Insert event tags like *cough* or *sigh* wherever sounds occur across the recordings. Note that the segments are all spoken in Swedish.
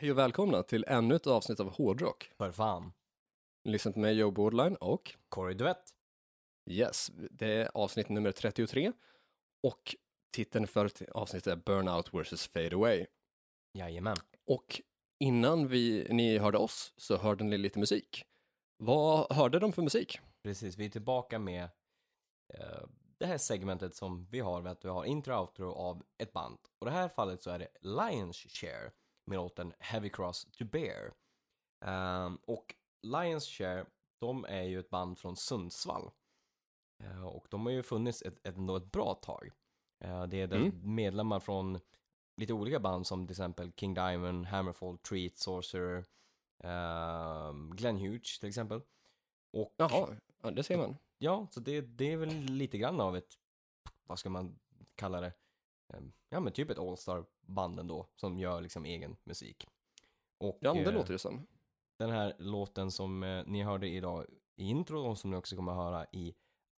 Hej och välkomna till ännu ett avsnitt av Hårdrock. För fan. Lyssna till mig, Joe Borderline och Corey Duvett. yes, det är avsnitt nummer 33 och titeln för avsnittet är Burnout vs. Fade Away. Jajamän. Och innan vi, ni hörde oss så hörde ni lite musik. Vad hörde de för musik? Precis, vi är tillbaka med eh, det här segmentet som vi har, att vi har intro och outro av ett band. Och i det här fallet så är det Lions Share med låten Heavy Cross to Bear. Ehm, och Lions Share, de är ju ett band från Sundsvall. Eh, och de har ju funnits ett, ett, ett bra tag. Eh, det är Mm. medlemmar från lite olika band som till exempel King Diamond, Hammerfall, Treat, Sorcerer, ehm, Glenn Hughes till exempel. Och Jaha, ja, det ser man. Ja, så det, det är väl lite grann av ett, vad ska man kalla det? Ehm, Ja men typ ett All-star-band ändå, som gör liksom egen musik. Och Ja, det eh, låter det som. den här låten som eh, ni hörde idag i intro och som ni också kommer att höra i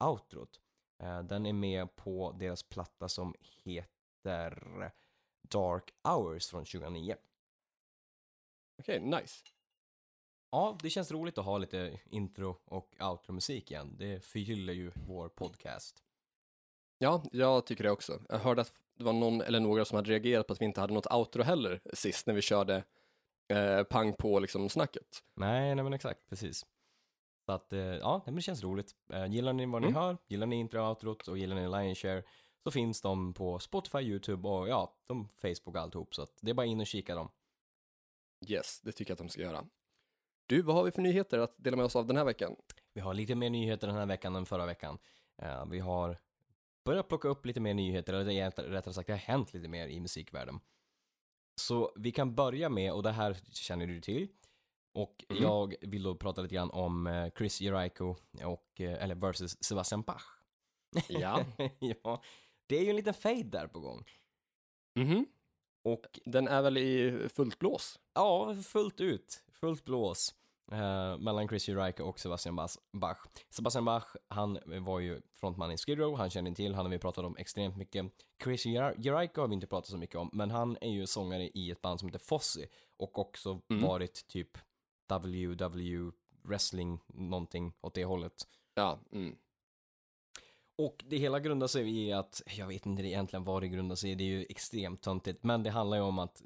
outrot, eh, den är med på deras platta som heter Dark Hours från 2009. Okej, nice. Ja, det känns roligt att ha lite intro och outro-musik igen. Det förgyller ju vår podcast. Ja, jag tycker det också. Jag hörde att det var någon eller några som hade reagerat på att vi inte hade något outro heller sist när vi körde eh, pang på liksom snacket. Nej, nej men exakt, precis. Så att, eh, ja, det känns roligt. Eh, Gillar ni vad ni Mm. hör, gillar ni intro och outrot och gillar ni Lionshare så finns de på Spotify, YouTube och ja, de Facebook och alltihop. Så att det är bara in och kika dem. Yes, det tycker jag att de ska göra. Du, vad har vi för nyheter att dela med oss av den här veckan? Vi har lite mer nyheter den här veckan än förra veckan. Eh, vi har börjat plocka upp lite mer nyheter, eller rättare sagt det har hänt lite mer i musikvärlden. Så vi kan börja med, och det här känner du till, och Mm. jag vill då prata lite grann om eh, Chris Jericho och, eh, eller versus Sebastian Bach. Ja. *laughs* ja, det är ju en liten fade där på gång. Mhm. Och Den är väl i fullt blås? ja, fullt ut, fullt blås. Eh, mellan Chris Jericho och Sebastian Bas- Bach. Sebastian Bach, han var ju frontman i Skid Row, han känner till, han har vi pratat om extremt mycket. Chris Jer- Jericho har vi inte pratat så mycket om, men han är ju sångare i ett band som heter Fozzy och också Mm. varit typ WW wrestling, någonting åt det hållet. Ja. Mm. Och det hela grundar sig i att, jag vet inte egentligen vad det grundar sig i, det är ju extremt töntigt, men det handlar ju om att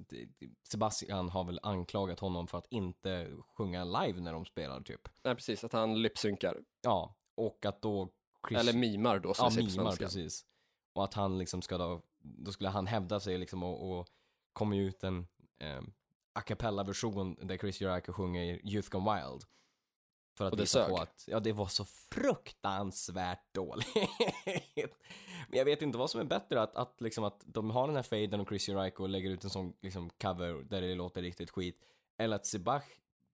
Sebastian har väl anklagat honom för att inte sjunga live när de spelar typ. Nej, precis, att han lipsynkar. Ja, och att då Chris... Eller mimar då, som ja, mimar precis. Och att han liksom ska då, då skulle han hävda sig liksom och, och kommer ju ut en eh, a cappella-version där Chris Jericho sjunger Youth Gone Wild. För att Och det visa på att, ja det var så fruktansvärt dåligt. *laughs* Men jag vet inte vad som är bättre, att, att liksom att de har den här faden och Chris Jericho lägger ut en sån liksom cover där det låter riktigt skit. Eller att Sebach,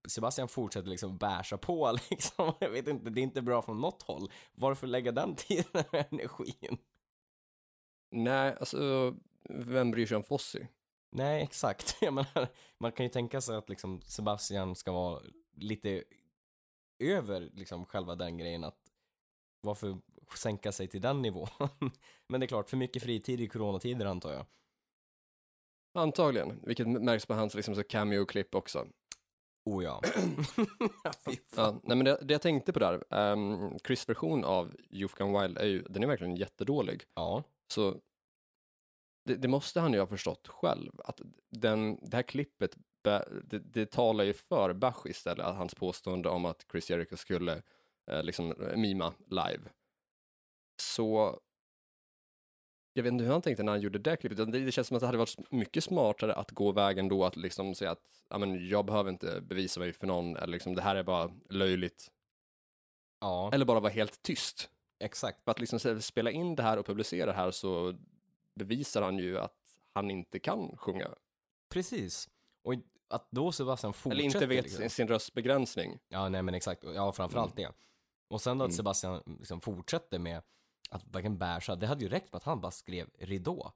Sebastian fortsätter liksom bärsa på *laughs* liksom. Jag vet inte, det är inte bra från något håll. Varför lägga den tiden och energin? Nej, alltså, vem bryr sig om Fossi? Nej, exakt. *laughs* Jag menar, man kan ju tänka sig att liksom Sebastian ska vara lite över liksom själva den grejen att varför sänka sig till den nivån? *laughs* Men det är klart, för mycket fritid i coronatider antar jag. Antagligen, vilket märks på hans liksom, så cameo-klipp också. Oh ja. *clears throat* Ja, nej, men det, det jag tänkte på där, um, Chris version av Youth Gone Wild är ju, den är verkligen jättedålig. ja. Så det, det måste han ju ha förstått själv, att den, det här klippet, det, det talar ju för Bach istället, att hans påstående om att Chris Jericho skulle eh, liksom eh, mima live. Så jag vet inte hur han tänkte när han gjorde det klippet, det, det känns som att det hade varit mycket smartare att gå vägen då att liksom säga att ja, men jag behöver inte bevisa mig för någon, eller liksom det här är bara löjligt, Ja, eller bara vara helt tyst. exakt. För att liksom spela in det här och publicera det här så bevisar han ju att han inte kan sjunga. Precis. Och att då Sebastian fortsätter Eller inte vet liksom. sin, röstbegränsning. Ja, nej men exakt. Ja, framförallt det. Och sen då att Mm. Sebastian liksom fortsätter med att verkligen bärsa. Det hade ju räckt med att han bara skrev ridå.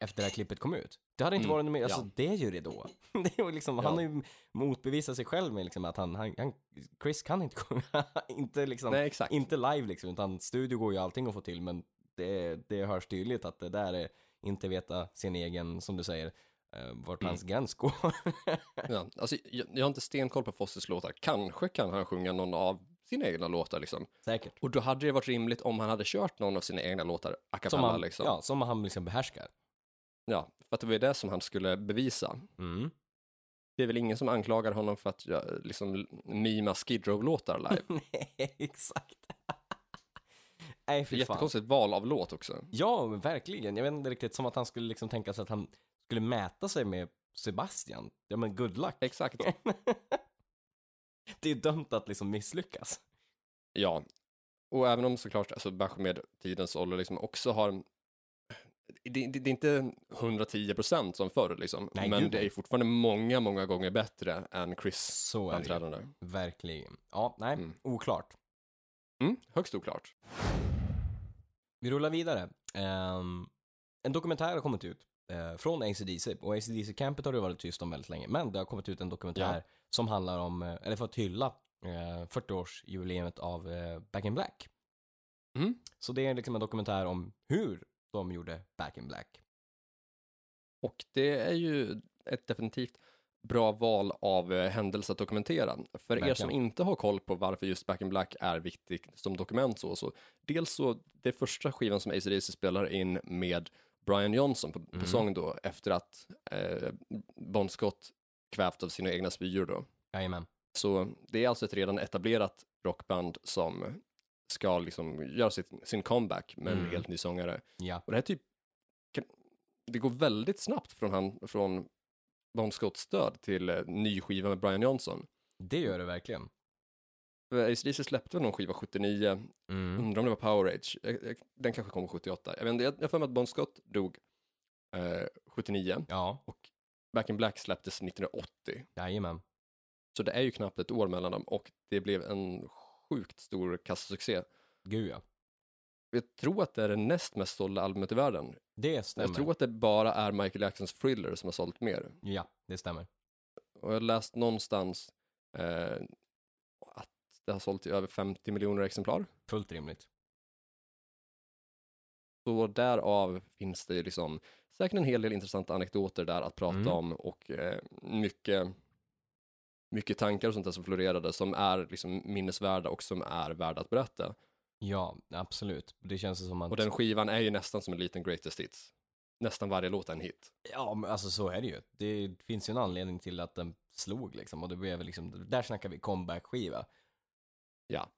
Efter det här klippet kom ut. Det hade inte Mm, varit mer, alltså ja. det är ju ridå. *laughs* Det är liksom, Ja. Han har ju motbevisat sig själv med liksom att han, han, han Chris kan inte sjunga. *laughs* inte liksom, Nej, exakt. inte live liksom, utan studio går ju allting att få till, men det, det hörs tydligt att det där är inte veta sin egen, som du säger, eh, vart Mm. hans gräns går. *laughs* Ja, alltså, jag, jag har inte stenkoll på Fosses låtar. Kanske kan han sjunga någon av sina egna låtar liksom. Säkert. Och då hade det varit rimligt om han hade kört någon av sina egna låtar a Som cappella han, liksom. ja, som han liksom behärskar. Ja, för att det var det som han skulle bevisa. Mm. Det är väl ingen som anklagar honom för att ja, liksom mima Skid Row-låtar live. *laughs* Nej, exakt. *laughs* Nej, fan. jättekonstigt val av låt också. Ja, verkligen. Jag vet inte riktigt, som att han skulle liksom tänka sig att han skulle mäta sig med Sebastian. Ja, men good luck. Exakt. *laughs* det är dömt att liksom misslyckas. Ja, och även om såklart alltså Bach med tidens ålder liksom också har det, det, det är inte 110 procent som förr liksom, Nej, men gud, det är fortfarande många, många gånger bättre än Chris Så är det. Verkligen. Ja, nej, Mm. oklart. Mm, högst oklart. Vi rullar vidare. Ehm, en dokumentär har kommit ut eh, från ACDC och ACDC-campet har det varit tyst om väldigt länge, men det har kommit ut en dokumentär Ja. som handlar om, eh, eller för att hylla eh, 40-årsjubileet av eh, Back in Black. Mm. Så det är liksom en dokumentär om hur de gjorde Back in Black. Och det är ju ett definitivt bra val av eh, händelse att dokumentera. För er Verkligen. som inte har koll på varför just Back in Black är viktigt som dokument så, så dels så, det första skivan som AC/DC spelar in med Brian Johnson på, på Mm. sång då, efter att eh, Bon Scott kvävt av sina egna spyor då. Jajamän. Så det är alltså ett redan etablerat rockband som ska liksom göra sitt, sin comeback med en Mm. helt ny sångare. Ja. Och det här typ, kan- det går väldigt snabbt från, han, från Bon Scotts död till eh, ny skiva med Brian Johnson. Det gör det verkligen. AC/DC släppte väl någon skiva 79, Mm. undrar om det var Power Age, den kanske kom 78. Jag vet jag har för mig att Bon Scott dog eh, 79 Ja, och Back in Black släpptes 1980. jajamän. Så det är ju knappt ett år mellan dem och det blev en sjukt stor kassasuccé. Gud ja. Jag tror att det är det näst mest sålda albumet i världen. Det stämmer. Jag tror att det bara är Michael Jacksons Thriller som har sålt mer. Ja, det stämmer. Och jag har läst någonstans eh, det har sålt i över 50 miljoner exemplar. Fullt rimligt. Så därav finns det liksom säkert en hel del intressanta anekdoter där att prata Mm. om och eh, mycket, mycket tankar och sånt där som florerade som är liksom minnesvärda och som är värda att berätta. Ja, absolut. Det känns som att... Och den skivan är ju nästan som en liten greatest hits. Nästan varje låt är en hit. Ja, men alltså så är det ju. Det finns ju en anledning till att den slog liksom och det blev liksom, där snackar vi comeback-skiva. Ja.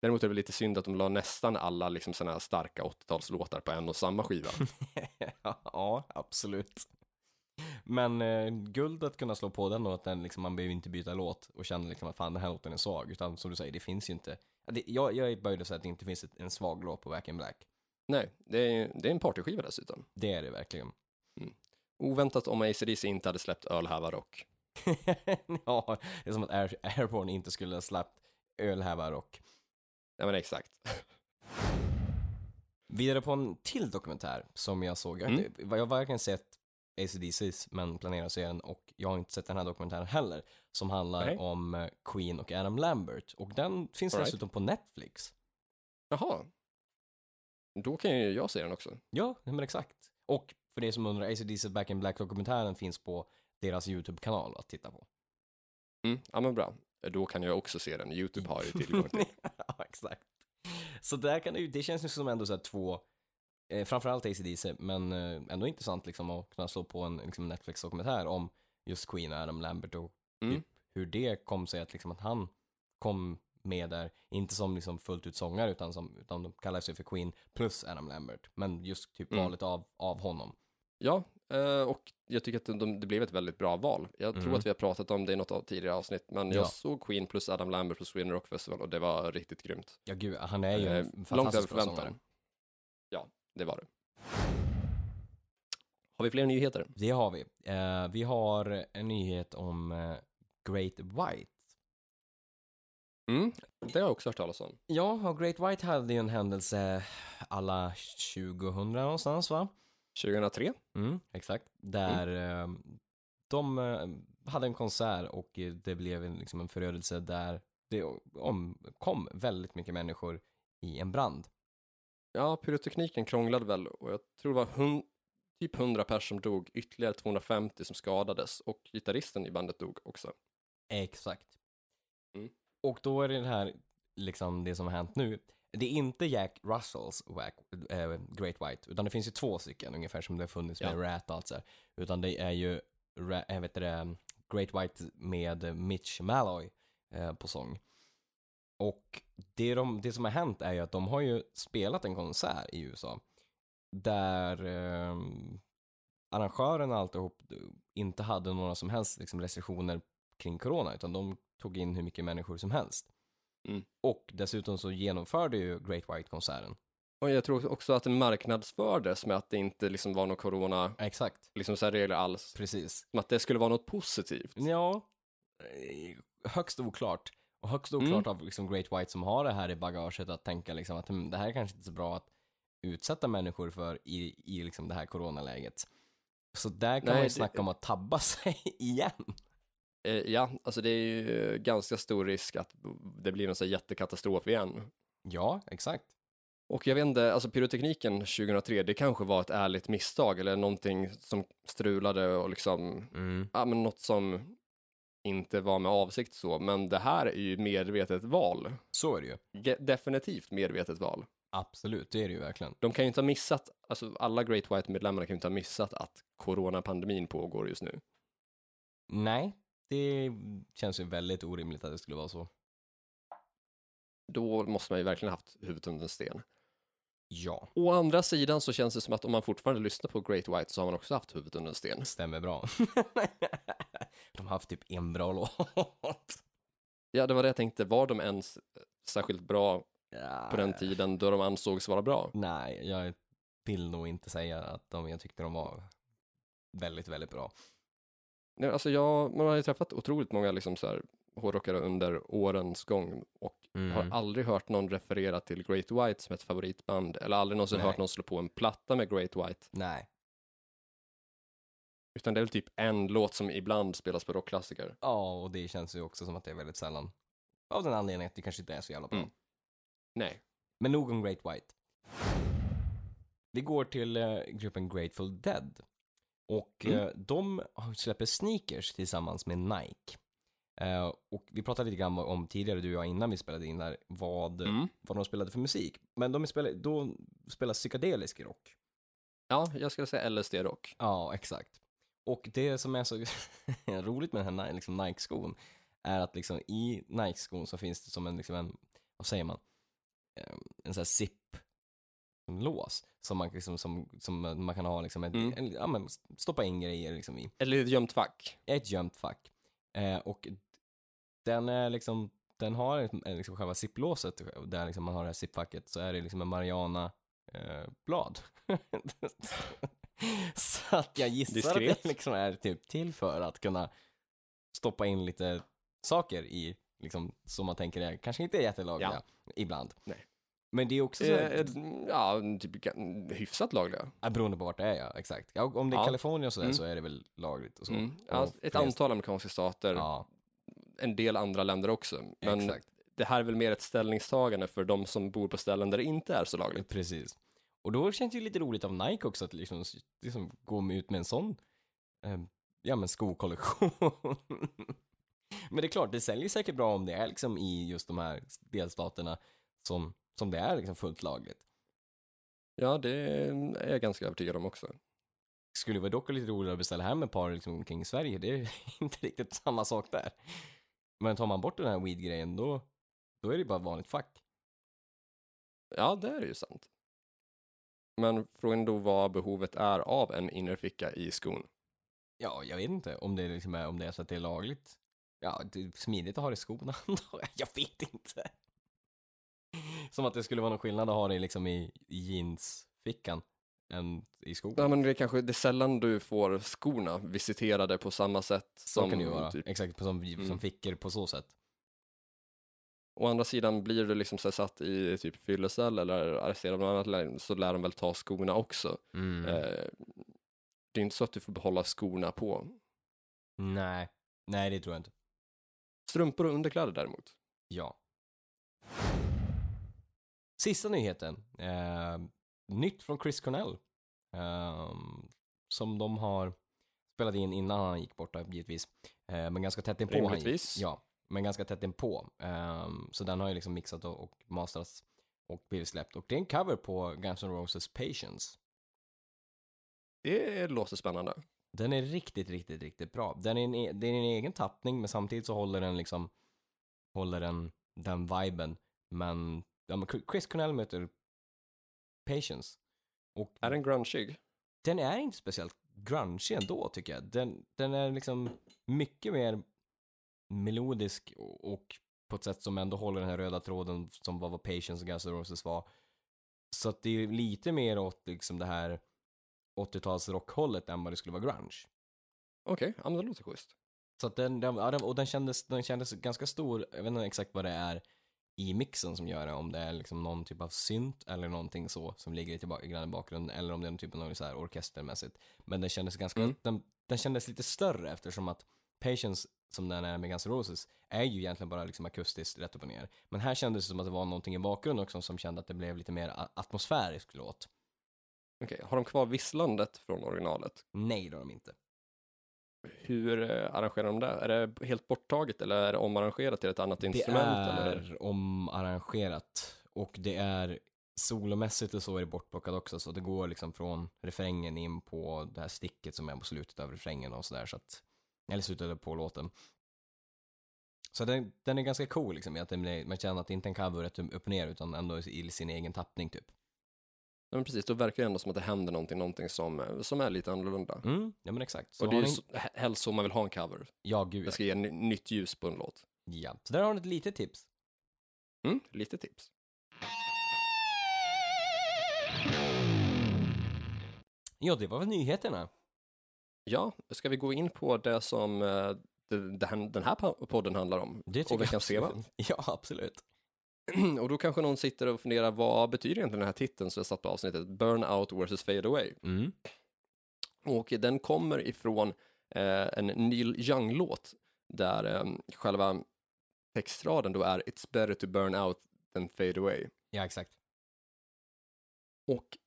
Däremot är det lite synd att de la nästan alla liksom sådana här starka 80-talslåtar på en och samma skiva. *laughs* ja, absolut. Men eh, guld att kunna slå på den och att den liksom, man behöver inte byta låt och känna liksom att fan den här låten är svag. Utan som du säger, det finns ju inte. Det, jag, jag är böjd att säga att det inte finns ett, en svag låt på Back in Black. Nej, det är, det är en partyskiva dessutom. Det är det verkligen. Oväntat om AC/DC inte hade släppt Ölhäva Rock. *laughs* ja, det är som att Air, Airborne inte skulle ha släppt ölhävar och Ja men exakt. *laughs* Vidare på en till dokumentär som jag såg. Mm. jag har varken sett ACDC's men planerar att se den och jag har inte sett den här dokumentären heller. Som handlar Nej. om eh, Queen och Adam Lambert. Och den finns All right. dessutom på Netflix. Jaha. Då kan ju jag se den också. Ja, men exakt. Och för det som undrar, ACDC Back in Black-dokumentären finns på deras YouTube-kanal att titta på. Mm, ja men bra. Då kan jag också se den. YouTube har ju tillgång till. *laughs* ja, exakt. Så där kan det ju, det känns ju som ändå så här två, eh, framförallt ACDC, men eh, ändå intressant liksom att kunna slå på en liksom Netflix-dokumentär om just Queen och Adam Lambert och Mm. typ hur det kom sig att liksom att han kom med där, inte som liksom fullt ut sångare utan som, utan de kallar sig för Queen plus Adam Lambert, men just typ Mm. valet av, av honom. Ja, och jag tycker att de, det blev ett väldigt bra val. Jag tror Mm. att vi har pratat om det i något av tidigare avsnitt, men Ja. jag såg Queen plus Adam Lambert på Sweden Rock Festival och det var riktigt grymt. Ja gud, han är ju Eh, en långt över fantastisk förväntan. sångare. Ja, det var det. Har vi fler nyheter? Det har vi. Eh, vi har en nyhet om eh, Great White. Mm, det har jag också hört talas om. Ja, och Great White hade ju en händelse alla 2000 någonstans va? 2003? Mm, exakt. Där eh, de eh, hade en konsert och eh, det blev liksom en förödelse där det omkom väldigt mycket människor i en brand. Ja, pyrotekniken krånglade väl och jag tror det var hun- typ 100 personer som dog, ytterligare 250 som skadades och gitarristen i bandet dog också. Exakt. Mm. Och då är det här, liksom det som har hänt nu. Det är inte Jack Russells wack, äh, Great White, utan det finns ju två stycken, ungefär som det har funnits med Ja. Rat och allt så här. Utan det är ju, Ra- äh, vet du det, Great White med Mitch Malloy eh, på sång. Och det, de, det som har hänt är ju att de har ju spelat en konsert i USA där eh, arrangören och alltihop inte hade några som helst liksom, restriktioner kring corona, utan de tog in hur mycket människor som helst. Mm. Och dessutom så genomförde ju Great White-konserten. Och jag tror också att det marknadsfördes med att det inte liksom var någon corona, Exakt, liksom så här regler alls. precis. Som att det skulle vara något positivt. Ja, eh, högst oklart. Och högst oklart av liksom Great White som har det här i bagaget att tänka liksom att hm, det här är kanske inte så bra att utsätta människor för i, i liksom det här coronaläget. Så där kan Nej, man ju det- snacka om att tabba *laughs* sig igen. Eh, ja, alltså det är ju ganska stor risk att det blir en sån jättekatastrof igen. Ja, exakt. Och jag vet inte, alltså pyrotekniken 2003, det kanske var ett ärligt misstag eller någonting som strulade och liksom, Mm. ja men något som inte var med avsikt så, men det här är ju medvetet val. Så är det ju. Ge- Definitivt medvetet val. Absolut, det är det ju verkligen. De kan ju inte ha missat, alltså alla Great White-medlemmarna kan ju inte ha missat att coronapandemin pågår just nu. Nej, det känns ju väldigt orimligt att det skulle vara så. Då måste man ju verkligen haft huvudet under en sten. Ja, Å andra sidan så känns det som att om man fortfarande lyssnar på Great White så har man också haft huvudet under en sten. stämmer bra. *laughs* De har haft typ en bra låt. Ja, det var det jag tänkte. Var de ens särskilt bra Ja, på den tiden då de ansågs vara bra? Nej, jag vill nog inte säga att de, jag tyckte de var väldigt, väldigt bra. Nej, Alltså jag, man har ju träffat otroligt många liksom så här hårdrockare under årens gång och Mm. har aldrig hört någon referera till Great White som ett favoritband eller aldrig någonsin Nej. hört någon slå på en platta med Great White. Nej. Utan det är väl typ en låt som ibland spelas på rockklassiker. Ja, och det känns ju också som att det är väldigt sällan. Av den anledningen att det kanske inte är så jävla bra. Mm. Nej. Men nog om Great White. Vi går till eh, gruppen Grateful Dead. Och Mm. eh, de släpper sneakers tillsammans med Nike. Eh, och vi pratade lite grann om tidigare, du och jag, innan vi spelade in där, vad, Mm. vad de spelade för musik. Men de spelar, då spelar psykedelisk rock. Ja, jag skulle säga LSD-rock. Ja, exakt. Och det som är så *laughs* roligt med den här liksom Nike-skon är att liksom i Nike-skon så finns det som en, liksom en vad säger man, Eh, en sån här zip lås som man, liksom, som, som man kan ha liksom ett, Mm. en, ja, men stoppa in grejer liksom i Eller ett gömt fack. ett gömt fack. Eh, och den är liksom, den har eh, liksom själva zipplåset där liksom man har det här zipfacket så är det liksom en Mariana eh, blad. *laughs* så att jag gissar att Diskret. det liksom är typ till för att kunna stoppa in lite saker i, liksom, som man tänker är, kanske inte är jättelagliga ibland. Nej. Men det är också så här, Eh, ja, typ hyfsat lagliga. ja, beroende på vart det är ja, exakt. Ja, om det är Ja. Kalifornien och sådär Mm. så är det väl lagligt och så. Mm. Och Ja, ett flest- antal amerikanska stater, Ja, en del andra länder också. Men exakt. det här är väl mer ett ställningstagande för de som bor på ställen där det inte är så lagligt. Precis. Och då känns det ju lite roligt av Nike också att liksom, liksom gå ut med en sån, eh, ja men skokollektion. *laughs* men det är klart, det säljer säkert bra om det är liksom i just de här delstaterna som, som det är liksom fullt lagligt. Ja, det är jag ganska övertygad om också. Skulle vara dock lite roligare att beställa hem ett par liksom omkring Sverige, det är *laughs* inte riktigt samma sak där. Men tar man bort den här weed-grejen då, då är det bara vanligt fack. Ja, det är ju sant. Men frågan då vad behovet är av en innerficka i skon. Ja, jag vet inte om det liksom är, om det är så att det är lagligt. Ja, det är smidigt att ha det i skorna. *laughs* jag vet inte. Som att det skulle vara någon skillnad att ha det liksom i, jeansfickan än i skon. Ja, men det är kanske det är sällan du får skorna visiterade på samma sätt så som kan det ju vara. typ. Exakt, som, som Mm. fickor på så sätt. Å andra sidan blir du liksom så satt i typ fyllecell eller arresterad av något annat så lär de väl ta skorna också. Mm. Eh, det är inte så att du får behålla skorna på. Nej, nej det tror jag inte. Strumpor och underkläder däremot. Ja. Sista nyheten. Eh, nytt från Chris Cornell. Ehm, som de har spelat in innan han gick borta givetvis. Eh, men ganska tätt inpå han. Rimligtvis. Ja, men ganska tätt inpå. Um, så den har ju liksom mixat och, och masterats och blivit släppt. Och det är en cover på Guns N' Roses Patience. Det låter spännande. Den är riktigt, riktigt, riktigt bra. Den är en, e- är en egen tappning, men samtidigt så håller den liksom, håller den den viben. Men, ja, men Chris Cornell möter Patience. Och Är den grungig? den är inte speciellt grungy ändå tycker jag. Den, den är liksom mycket mer melodisk och, och på ett sätt som ändå håller den här röda tråden som vad, vad Patience och Guns N' Roses var. Så att det är lite mer åt liksom det här 80-tals rockhållet än vad det skulle vara grunge. Okej, ja, men det låter schysst. Så att den, den- och den kändes, den kändes ganska stor, jag vet inte exakt vad det är i mixen som gör det, om det är liksom någon typ av synt eller någonting så som ligger lite bak- grann i bakgrunden eller om det är någon typ av så här orkestermässigt. Men den kändes ganska, Mm. den, den kändes lite större eftersom att Patience, som den är med Guns N' Roses, är ju egentligen bara liksom akustiskt rätt upp och ner. Men här kändes det som att det var någonting i bakgrunden också som kände att det blev lite mer atmosfärisk låt. Okej, har de kvar visslandet från originalet? Nej, det har de inte. Hur eh, arrangerar de det? Är det helt borttaget eller är det omarrangerat till ett annat Det instrument? är Eller? omarrangerat och det är solomässigt och så är det bortplockat också så det går liksom från refrängen in på det här sticket som är på slutet av refrängen och sådär så att, eller slutet på låten. Så den, den är ganska cool liksom att man känner att det inte är en cover rätt upp och ner utan ändå i sin egen tappning typ. Ja, men precis, då verkar det ändå som att det händer någonting, någonting som, eh, som är lite annorlunda. Mm, ja men exakt. Så och det är ju så, he- helst så man vill ha en cover. Ja, gud Det ska ge ny- nytt ljus på en låt. ja. Så där har ni ett litet tips. Mm, lite tips. Ja, det var väl nyheterna. Ja, ska vi gå in på det som eh, den här po- podden handlar om? Det och tycker jag veckans tema? absolut. *laughs* Ja, absolut. Och då kanske någon sitter och funderar, vad betyder egentligen den här titeln som jag satt på avsnittet? Burnout versus Fade Away. Mm. Och den kommer ifrån eh, en Neil Young-låt där eh, själva textraden då är It's better to burn out than fade away. Ja, exakt. Och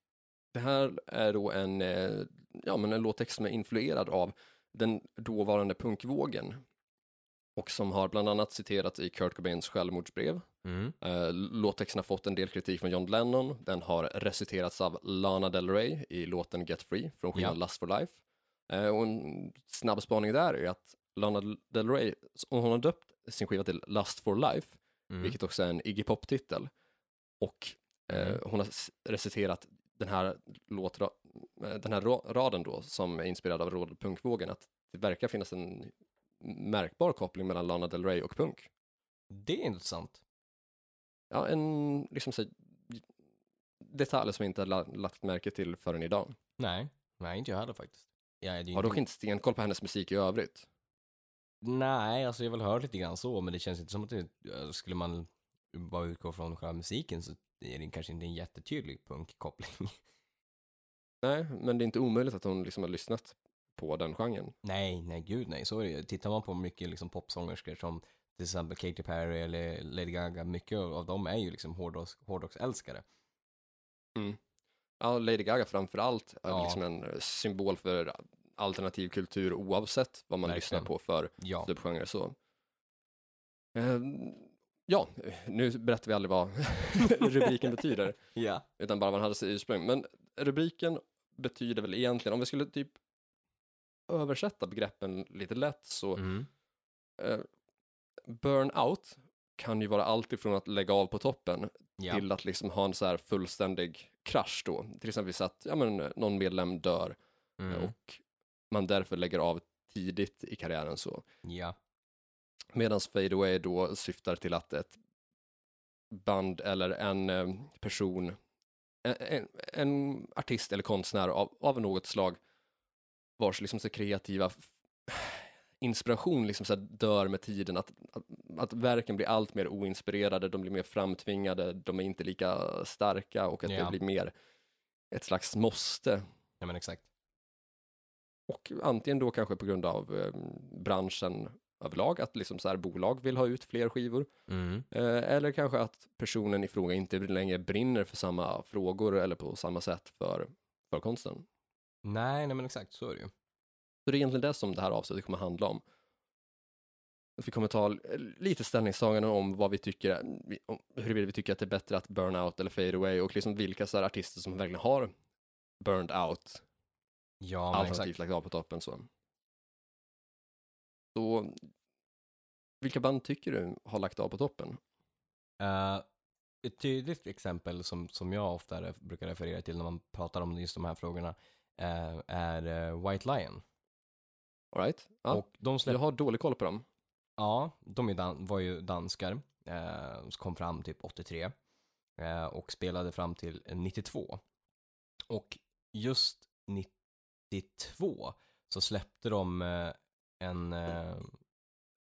det här är då en, eh, ja, men en låttext som är influerad av den dåvarande punkvågen och som har bland annat citerats i Kurt Cobains självmordsbrev. Mm. Eh, låttexten har fått en del kritik från John Lennon. Den har reciterats av Lana Del Rey i låten Get Free från skivan Lust for Life. Eh, och en snabb spaning där är att Lana Del Rey, hon har döpt sin skiva till Lust for Life, Mm. vilket också är en Iggy Pop-titel. Och eh, Mm. hon har reciterat den här, eh, den här ra- raden då, som är inspirerad av råd- punkvågen, att det verkar finnas en märkbar koppling mellan Lana Del Rey och punk. Det är intressant. Ja, en liksom så, detalj som jag inte har la- lagt märke till förrän idag. Nej, nej inte jag heller faktiskt. Ja, det är ju Har dock inte stenkoll på hennes musik i övrigt. Nej, alltså jag har väl hört lite grann så, men det känns inte som att det, eh, skulle man bara utgå från själva musiken så är det kanske inte en jättetydlig punkkoppling. *laughs* Nej, men det är inte omöjligt att hon liksom har lyssnat på den genren. nej, nej gud nej, så är det ju. Tittar man på mycket liksom popsångerskor som till exempel Katy Perry eller Lady Gaga, mycket av dem är ju liksom hårdrocks, hårdrocksälskare. Ja, Lady Gaga framför allt är Ja. liksom en symbol för alternativ kultur oavsett vad man Verkligen. lyssnar på för Ja, subgenre. Så. Ehm, ja, nu berättar vi aldrig vad *laughs* rubriken betyder, *laughs* ja. utan bara vad den hade sitt ursprung. Men rubriken betyder väl egentligen, om vi skulle typ översätta begreppen lite lätt så Mm. eh, burnout kan ju vara allt ifrån att lägga av på toppen Ja. till att liksom ha en så här fullständig krasch då. Till exempel så att ja, men, någon medlem dör Mm. och man därför lägger av tidigt i karriären så. Ja. Medan fade away då syftar till att ett band eller en eh, person, en, en, en artist eller konstnär av, av något slag vars liksom så kreativa inspiration liksom så dör med tiden, att, att, att verken blir allt mer oinspirerade, de blir mer framtvingade, de är inte lika starka och att Ja. det blir mer ett slags måste. ja, men exakt. Och antingen då kanske på grund av eh, branschen överlag, att liksom så här bolag vill ha ut fler skivor, Mm. eh, eller kanske att personen i fråga inte längre brinner för samma frågor eller på samma sätt för, för konsten. Nej, nej men exakt, så är det ju. Så det är egentligen det som det här avsnittet kommer handla om. Att vi kommer ta lite ställningstaganden om vad vi tycker, om huruvida vi tycker att det är bättre att burn out eller fade away och liksom vilka så här artister som verkligen har burned out, Ja, men alternativt exakt. lagt av på toppen så. Så vilka band tycker du har lagt av på toppen? Eh, ett tydligt exempel som, som jag ofta brukar referera till när man pratar om just de här frågorna eh, är eh, White Lion. All right? Ja, Och de släppte jag har dålig koll på dem. Ja, de var ju danskar. Eh, som kom fram typ 83. Eh, och spelade fram till 92. Och just 92 så släppte de eh, en, eh,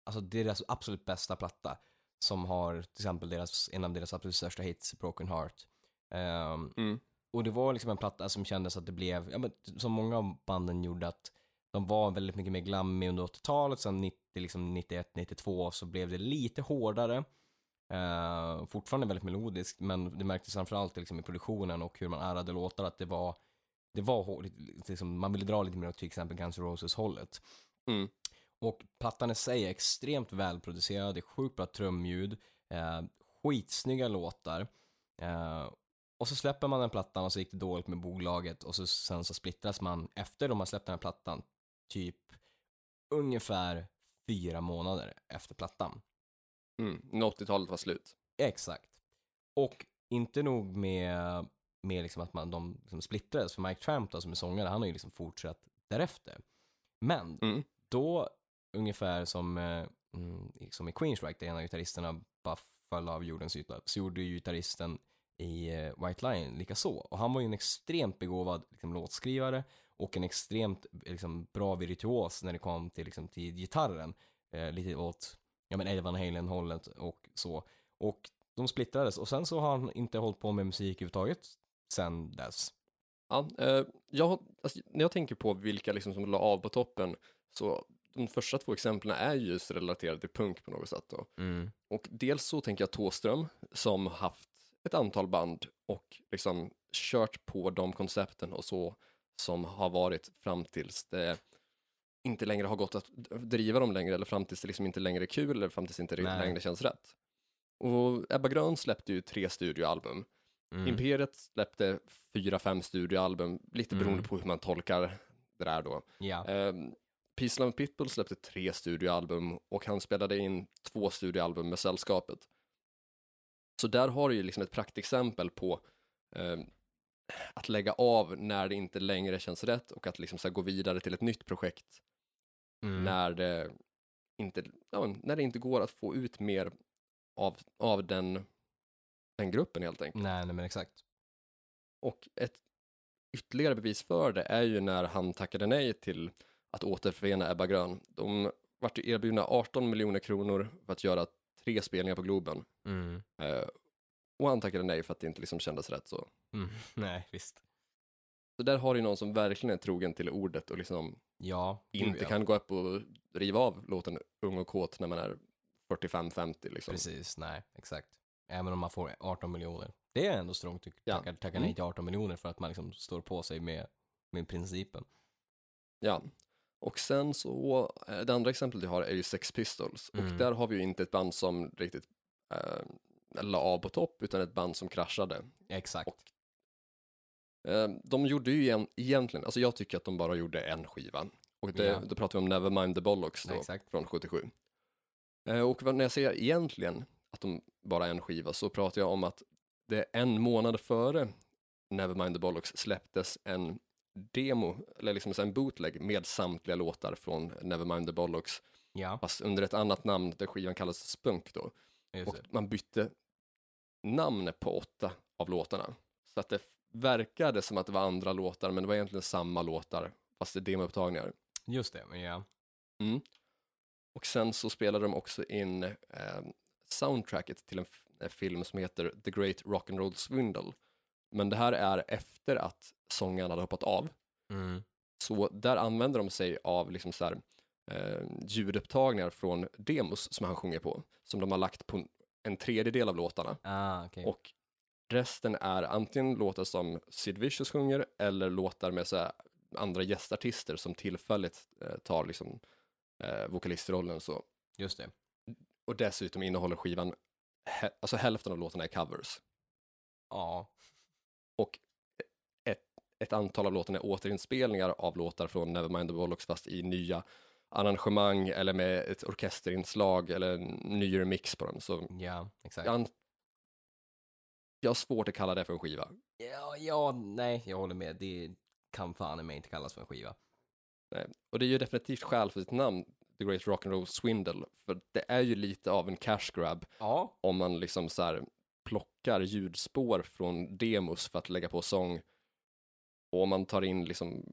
alltså deras absolut bästa platta. Som har till exempel deras, en av deras absolut största hits, Broken Heart. Ehm, Mm. Och det var liksom en platta som kändes att det blev, ja men som många av banden gjorde att de var väldigt mycket mer glammig under 80-talet, sen 90, liksom 91, 92 så blev det lite hårdare. Eh, fortfarande väldigt melodiskt, men det märktes framförallt liksom i produktionen och hur man ärrade låtar att det var, det var hårt, liksom, man ville dra lite mer åt till exempel Guns N' Roses-hållet. Mm. Och plattan i sig är extremt välproducerad, det är sjukt bra trumljud, eh, skitsnygga låtar. Eh, och så släpper man den plattan och så gick det dåligt med bolaget och så, sen så splittras man efter de har släppt den här plattan, typ ungefär fyra månader efter plattan. Mm. När 80-talet var slut. Exakt. Och inte nog med, med liksom att man, de liksom splittrades, för Mike Tramp då, som är sångare, han har ju liksom fortsatt därefter. Men Mm. då, ungefär som, eh, mm, som i Queensryche, där en av gitarristerna bara föll av jordens yta, så gjorde ju gitarristen i eh, White Lion lika så. Och han var ju en extremt begåvad liksom, låtskrivare och en extremt liksom, bra virtuos när det kom till, liksom, till gitarren. Eh, lite åt, ja men Eddie Van Halen-hållet och så. Och de splittrades och sen så har han inte hållit på med musik överhuvudtaget sen dess. Ja, eh, jag, alltså, när jag tänker på vilka liksom som la av på toppen, så de första två exemplen är ju just relaterade till punk på något sätt. Då. Mm. Och dels så tänker jag Tåström som haft ett antal band och liksom kört på de koncepten och så som har varit fram tills det inte längre har gått att driva dem längre eller fram tills det liksom inte längre är kul eller fram tills det inte Nej. längre känns rätt. Och Ebba Grön släppte ju tre studioalbum. Mm. Imperiet släppte fyra, fem studioalbum, lite Mm. beroende på hur man tolkar det där då. Ja. Um, Peace Love Pitbull släppte tre studioalbum och han spelade in två studioalbum med sällskapet. Så där har du ju liksom ett praktexempel på ehm, att lägga av när det inte längre känns rätt och att liksom så gå vidare till ett nytt projekt Mm. när, det inte, ja, när det inte går att få ut mer av, av den, den gruppen helt enkelt. Nej, nej men exakt. Och ett ytterligare bevis för det är ju när han tackade nej till att återförena Ebba Grön. De vart ju erbjudna 18 miljoner kronor för att göra tre spelningar på Globen. Mm. Eh, och han tackade nej för att det inte liksom kändes rätt så. Mm. *laughs* Nej, visst. Så där har du någon som verkligen är trogen till ordet och liksom Ja. inte kan gå upp och riva av låten Ung och kåt när man är 45-50 liksom. Precis, nej, exakt. Även om man får 18 miljoner. Det är ändå strångt att Ja. tacka, tacka Mm. nej till 18 miljoner för att man liksom står på sig med, med principen. Ja. Och sen så, eh, det andra exemplet jag har är ju Sex Pistols. Och Mm. där har vi ju inte ett band som riktigt eh, la av på topp, utan ett band som kraschade. Exakt. Och- Eh, de gjorde ju igen, egentligen, alltså jag tycker att de bara gjorde en skiva. Och det, Ja. då pratar vi om Nevermind the Bollocks då, Exakt. från 77. Eh, och när jag säger egentligen att de bara en skiva så pratar jag om att det är en månad före Nevermind the Bollocks släpptes en demo, eller liksom en bootleg med samtliga låtar från Nevermind the Bollocks, Ja, fast under ett annat namn där skivan kallas Spunk då. just Och det. man bytte namn på åtta av låtarna. Så att det verkade som att det var andra låtar, men det var egentligen samma låtar, fast det är demoupptagningar. Just det, ja. Och sen så spelade de också in eh, soundtracket till en, en film som heter The Great Rock'n'Roll Swindle. Men det här är efter att sångaren hade hoppat av. Mm. Så där använder de sig av liksom så här, eh, ljudupptagningar från demos som han sjunger på, som de har lagt på en tredjedel av låtarna. Ah, okej. Och resten är antingen låtar som Sid Vicious sjunger eller låtar med så här andra gästartister som tillfälligt eh, tar liksom eh, vokalistrollen så. Just det. Och dessutom innehåller skivan, hä- alltså hälften av låtarna är covers. Ja. Och ett, ett antal av låtarna är återinspelningar av låtar från Nevermind the Bollocks fast i nya arrangemang eller med ett orkesterinslag eller en ny remix på den. Så Ja, exakt. jag, jag har svårt att kalla det för en skiva. Ja, ja, nej, jag håller med. Det kan fan i mig inte kallas för en skiva. Nej. Och det är ju definitivt skäl för sitt namn, The Great Rock and Roll Swindle, för det är ju lite av en cash grab Ja. om man liksom så här plockar ljudspår från demos för att lägga på sång och man tar in liksom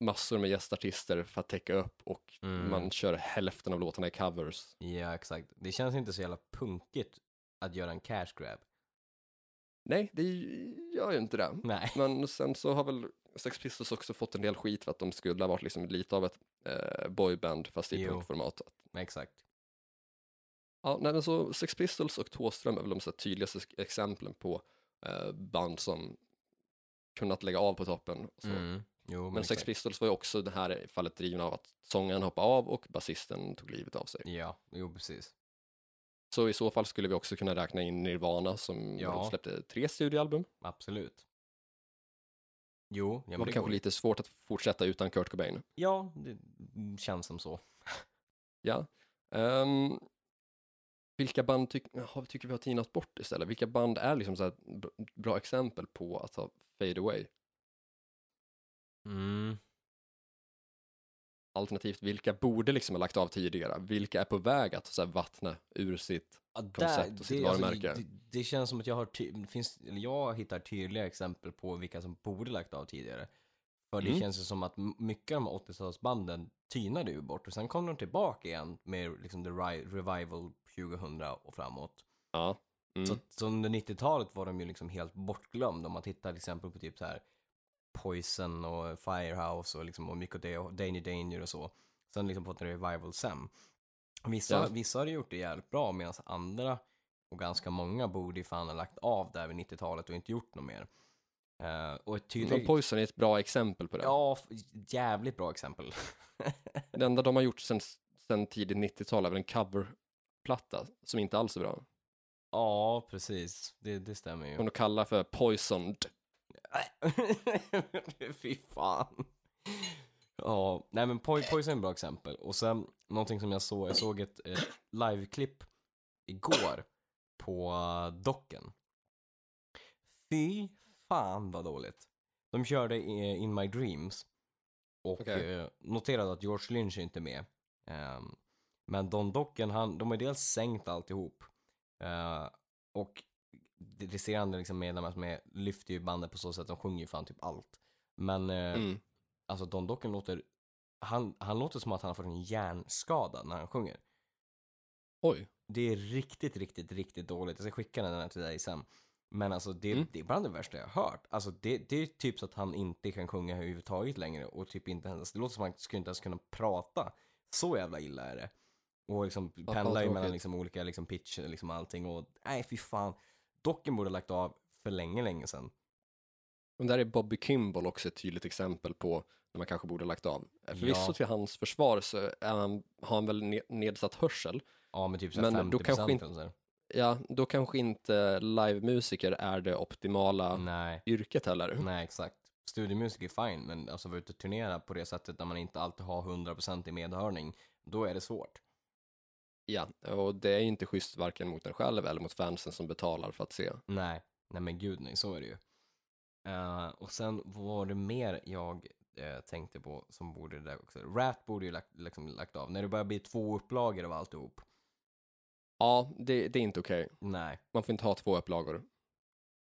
massor med gästartister för att täcka upp och Mm. man kör hälften av låtarna i covers. Ja, exakt. Det känns inte så jävla punkigt att göra en cash grab. Nej, det gör ju inte det. Nej. Men sen så har väl Sex Pistols också fått en del skit för att de skulle ha varit liksom lite av ett eh, boyband fast i punkformat. Exakt. Ja, nej, så Sex Pistols och Thåström är väl de så tydligaste exemplen på eh, band som kunnat lägga av på toppen. Mm. Jo, men, Men Sex. Pistols var ju också det här fallet drivna av att sångaren hoppade av och basisten tog livet av sig. Ja, jo precis. Så i så fall skulle vi också kunna räkna in Nirvana som Ja. släppte tre studioalbum. Absolut. Jo, ja, det var kanske går. lite svårt att fortsätta utan Kurt Cobain. Ja, det känns som så. *laughs* Ja. Ehm, vilka band jaha, tycker vi har tinat bort istället? Vilka band är liksom så bra exempel på att ha fade away? Mm. Alternativt, vilka borde liksom ha lagt av tidigare? Vilka är på väg att så här, vattna ur sitt? Ja, där, Koncept och sitt det, alltså, varumärke. det, det känns som att jag har ty- finns, jag hittar tydliga exempel på vilka som borde lagt av tidigare. För det Mm. känns ju som att mycket av de här 80-talsbanden tynade ju bort och sen kom de tillbaka igen med liksom the revival 2000 och framåt. Ja. Mm. Så, så under 90-talet var de ju liksom helt bortglömda om man tittar till exempel på typ så här Poison och Firehouse och liksom och mycket av det och Danger Danger och så. Sen liksom fått en revival sen. Vissa, Ja. vissa har gjort det jävligt bra medan andra och ganska många borde ju fan ha lagt av där vid 90-talet och inte gjort något mer. Eh, och ett tydligt... Poison är ett bra exempel på det. Ja, jävligt bra exempel. *laughs* Det enda de har gjort sen, sen tidigt 90-tal är väl en coverplatta som inte alls är bra. ja, precis. Det, det stämmer ju. Som de kallar för Poisoned. *laughs* Fy fan. Ja, nej men Poi- Poison är en bra exempel. Och sen någonting som jag såg, jag såg ett eh, liveklipp igår på uh, docken. Fy fan vad dåligt. De körde i, In My Dreams och eh, noterade att George Lynch är inte med. Men Don Docken, han, de har dels sänkt alltihop. Uh, och de resterande liksom medlemmar som är, lyfter ju bandet på så sätt, de sjunger ju fan typ allt. Men eh, Mm. alltså Don Docken låter, han, han låter som att han har fått en hjärnskada när han sjunger. Oj. Det är riktigt, riktigt, riktigt dåligt. Jag ska skicka den här till dig sen. Men alltså det, Mm. det är bland det värsta jag har hört. Alltså det, det är typ så att han inte kan sjunga överhuvudtaget längre och typ inte ens, det låter som att han skulle inte ens kunna prata. Så jävla illa är det. Och liksom pendlar ju mellan liksom olika liksom pitch, liksom allting och nej fy fan. Docken borde ha lagt av för länge, länge sedan. Men där är Bobby Kimball också ett tydligt exempel på när man kanske borde ha lagt av. Förvisso Ja. till hans försvar så han, har han väl ne- nedsatt hörsel. Ja, men typ såhär Men 50% då kanske inte- eller så. Ja, då kanske inte livemusiker är det optimala Nej, yrket heller. nej exakt. Studiemusik är fine, men alltså vara ute och turnera på det sättet när man inte alltid har 100% i medhörning, då är det svårt. Ja, och det är ju inte schysst varken mot en själv eller mot fansen som betalar för att se. Nej, nej men gud nej, så är det ju. Eh, och sen var det mer jag eh, tänkte på som borde det också. Rat borde ju lagt, liksom, lagt av. När det börjar bli två upplagor av alltihop. Ja, det, det är inte okej. Nej. Man får inte ha två upplagor.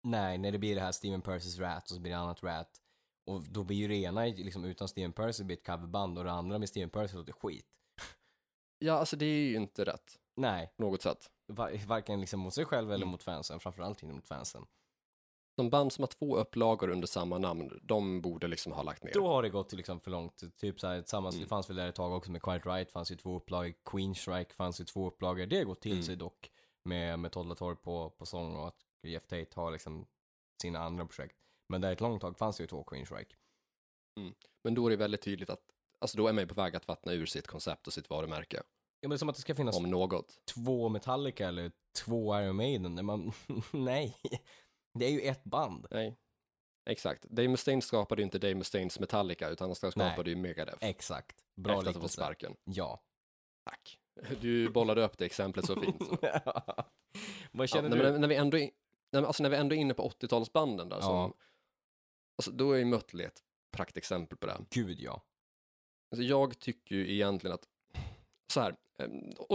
Nej, när det blir det här Steven Percys Rat och så blir det annat Rat. Och då blir ju det ena liksom utan Steven Percy blir ett coverband och det andra med Steven Percy låter skit. Ja, alltså det är ju inte rätt Nej, på något sätt. va- varken liksom mot sig själv eller Mm. mot fansen, framförallt inte mot fansen. De band som har två upplagor under samma namn, de borde liksom ha lagt ner. Då har det gått liksom för långt. Typ såhär, tillsammans, Mm. det fanns väl där ett tag också med Quiet Right, fanns ju två upplagor, Queen Strike fanns ju två upplagor. Det har gått till Mm. sig dock med, med Torp på, på sång och att Jeff Tate har liksom sina andra projekt. Men där ett långt tag fanns det ju två Queen Strike. Men då är det väldigt tydligt att, alltså då är man ju på väg att vattna ur sitt koncept och sitt varumärke, Ja, men det är som att det ska finnas om något. två Metallica eller två Iron Maiden. Man, *laughs* nej, det är ju ett band. Nej, exakt. Dave Mustaine skapade ju inte Dave Mustaines Metallica, utan han skapade ju Megadeth. Exakt. Bra efter att ha fått liknelse. sparken. Ja. Tack. Du bollade upp det exemplet så fint. *laughs* Så. Vad Ja, känner nej, du? men när vi ändå, är- nej, men alltså när vi ändå är inne på 80-talsbanden där, Ja. som, alltså, då är ju Mötley ett praktexempel på det. Gud ja. Alltså, jag tycker ju egentligen att, så här, eh,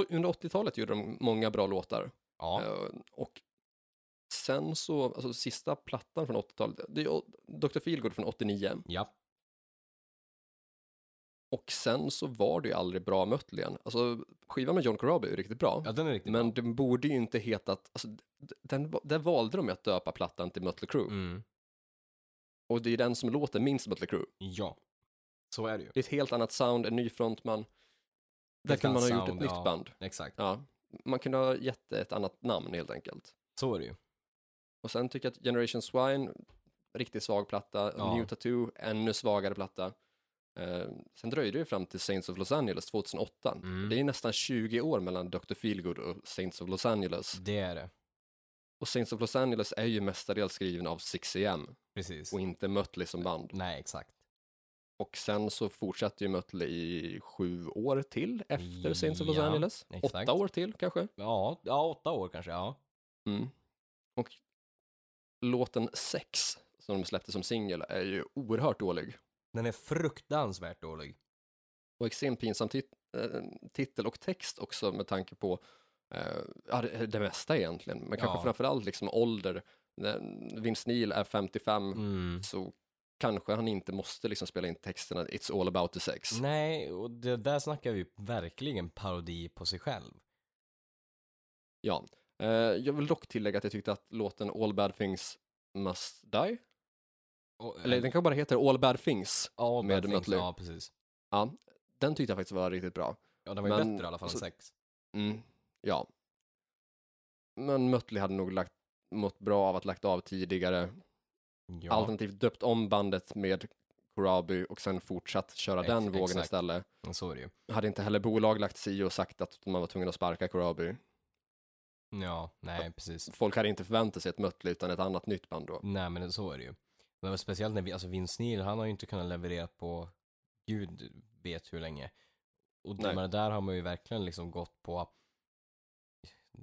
under 80-talet gjorde de många bra låtar. Ja. Eh, Och sen så, alltså sista plattan från 80-talet, det är Dr. Feelgood från 89. Ja. Och sen så var det ju aldrig bra Mötley. Alltså skivan med John Corabi är riktigt bra. Ja, den är riktigt Men bra. den borde ju inte hetat, alltså, den, där valde de ju att döpa plattan till Mötley Crüe. Mm. Och det är den som låter minst Mötley Crüe. Ja. Så är det ju. Det är ett helt annat sound, en ny frontman. Där kunde man ha gjort ett sound, nytt ja. band. Exakt. Ja, man kunde ha gett ett annat namn helt enkelt. Så är det ju. Och sen tycker jag att Generation Swine, riktigt svag platta. Ja. New Tattoo, ännu svagare platta. Eh, sen dröjde det fram till Saints of Los Angeles 2008. Mm. Det är nästan 20 år mellan Dr. Feelgood och Saints of Los Angeles. Det är det. Och Saints of Los Angeles är ju mestadels skriven av 6am Precis. och inte Mötley som band. Nej, exakt. Och sen så fortsatte ju Mötley i sju år till efter Saints of Los Ja, Angeles. exakt. Åtta år till kanske. Ja, ja, åtta år kanske, ja. Mm. Och låten Sex, som de släppte som singel, är ju oerhört dålig. Den är fruktansvärt dålig. Och extremt pinsam tit- äh, titel och text också med tanke på ja, det, det mesta egentligen. Men kanske Ja. framförallt liksom ålder. Vince Neil är 55 Mm. så kanske han inte måste liksom spela in texterna It's all about the sex. Nej, och det där snackar vi verkligen parodi på sig själv. Ja. Eh, jag vill dock tillägga att jag tyckte att låten All bad things must die, Och, eller den kanske bara heter All bad things. ja, med Bad Mötley. Ja, precis. Ja, den tyckte jag faktiskt var riktigt bra. Ja, den var ju Men, bättre i alla fall alltså, än sex. Mm, ja. Men Mötley hade nog lagt, mått bra av att lagt av tidigare, Ja, alternativt döpt om bandet med Corabi och sen fortsatt köra Ex- den vågen exakt. istället. så är det ju. Hade inte heller bolag lagt sig och sagt att man var tvungen att sparka Corabi. Ja, nej, precis. Folk hade inte förväntat sig ett Mötley utan ett annat nytt band då. Nej, men så är det ju. Men speciellt när vi, alltså Vince Neil, han har ju inte kunnat leverera på gud vet hur länge. Och det, där har man ju verkligen liksom gått på,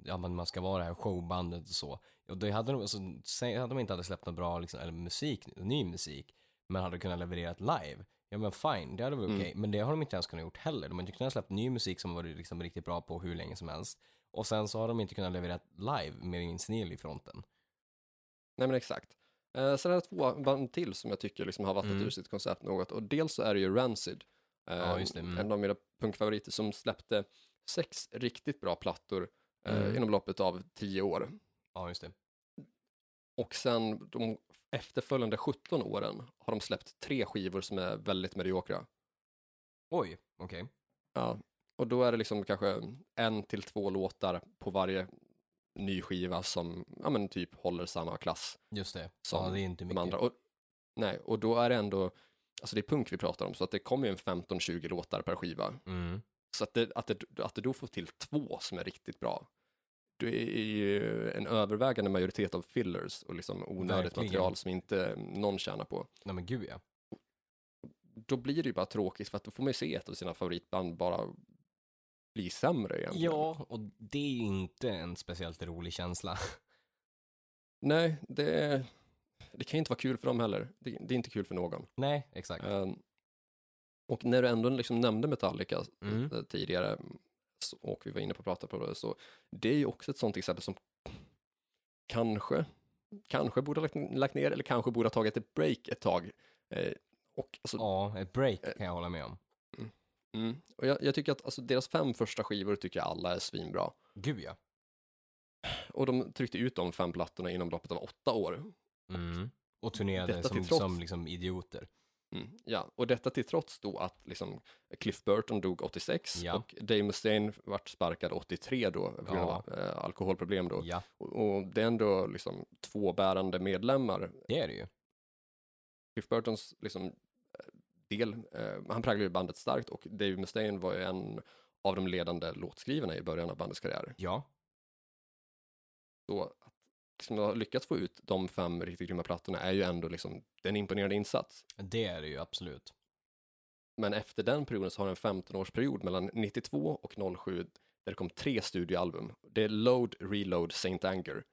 ja men man ska vara det här showbandet och så. Och det hade de, alltså, hade de inte hade släppt något bra liksom, eller musik, ny musik, men hade kunnat leverera live. Ja men fine, det hade varit Mm. okej. Men det har de inte ens kunnat gjort heller. De har inte kunnat släppa ny musik som varit liksom riktigt bra på hur länge som helst. Och sen så har de inte kunnat leverera live med Vince Neil i fronten. Nej men exakt. Eh, sen är det två band till som jag tycker liksom har vattnat Mm. ur sitt koncept något. Och dels så är det ju Rancid. Eh, Ja, det, mm. En av mina punkfavoriter som släppte sex riktigt bra plattor Mm. inom loppet av tio år. Ja, just det. Och sen de efterföljande 17 åren har de släppt tre skivor som är väldigt mediokra. Oj, okej. Ja. Och då är det liksom kanske en till två låtar på varje ny skiva som ja, men typ håller samma klass Just det. Som ja, det är inte de mycket. andra. Och, nej, och då är det ändå, alltså det är punk vi pratar om, så att det kommer ju en 15-20 låtar per skiva. Mm. Så att det, att, det, att det då får till två som är riktigt bra, det är ju en övervägande majoritet av fillers och liksom onödigt Verkligen. material som inte någon tjänar på. Nej men gud ja. Då blir det ju bara tråkigt för att då får man ju se ett av sina favoritband bara bli sämre egentligen. Ja, och det är ju inte en speciellt rolig känsla. *laughs* Nej, det, det kan ju inte vara kul för dem heller. Det, det är inte kul för någon. Nej, exakt. Ehm, och när du ändå liksom nämnde Metallica Mm. eh, tidigare, så, och vi var inne på att prata på det, så det är ju också ett sånt exempel som kanske, kanske borde ha lagt, lagt ner eller kanske borde ha tagit ett break ett tag. Eh, och, alltså, Ja, ett break Eh. kan jag hålla med om. mm, och jag, jag tycker att alltså, deras fem första skivor tycker jag alla är svinbra. Gud ja. Och de tryckte ut de fem plattorna inom loppet av åtta år. Mm. Och turnerade som, som liksom idioter. Mm, ja, och detta till trots då att liksom Cliff Burton dog 86 Ja. och Dave Mustaine vart sparkad 83 då på grund av eh, alkoholproblem då. Ja, Och, och det är ändå liksom två bärande medlemmar. det är det ju. Cliff Burtons liksom del, eh, han präglade ju bandet starkt och Dave Mustaine var ju en av de ledande låtskrivarna i början av bandets karriär. Ja, Så liksom ha lyckats få ut de fem riktigt grymma plattorna är ju ändå liksom det är en imponerande insats. det är det ju absolut. Men efter den perioden så har en 15-årsperiod mellan 92 och 07 där det kom tre studioalbum. Det är Load, Reload, Saint Anger.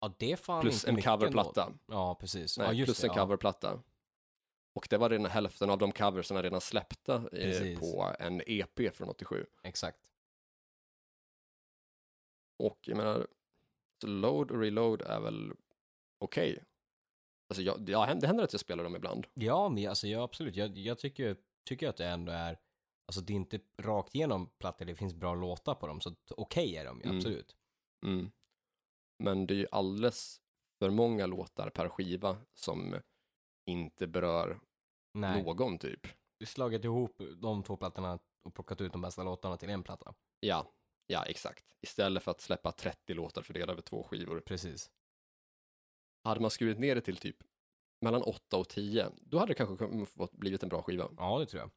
Ja, det är fan Plus en coverplatta. Ja, precis. Nej, ja, plus det, en ja. coverplatta. Och det var redan hälften av de coversen redan släppta eh, på en EP från 87. Exakt. Och jag menar, så Load och Reload är väl okej. Alltså jag, ja, det händer att jag spelar dem ibland. Ja, men alltså, ja, absolut. Jag, jag tycker, tycker att det ändå är, alltså det är inte rakt igenom plattor, det finns bra låtar på dem, så okej är de ju, Mm. absolut. Mm. Men det är ju alldeles för många låtar per skiva som inte berör Nej, någon typ. slagit ihop de två plattorna och plockat ut de bästa låtarna till en platta. Ja, ja exakt. Istället för att släppa 30 låtar fördelade över två skivor. Precis. Hade man skurit ner det till typ mellan 8 och 10, då hade det kanske blivit en bra skiva. Ja, det tror jag.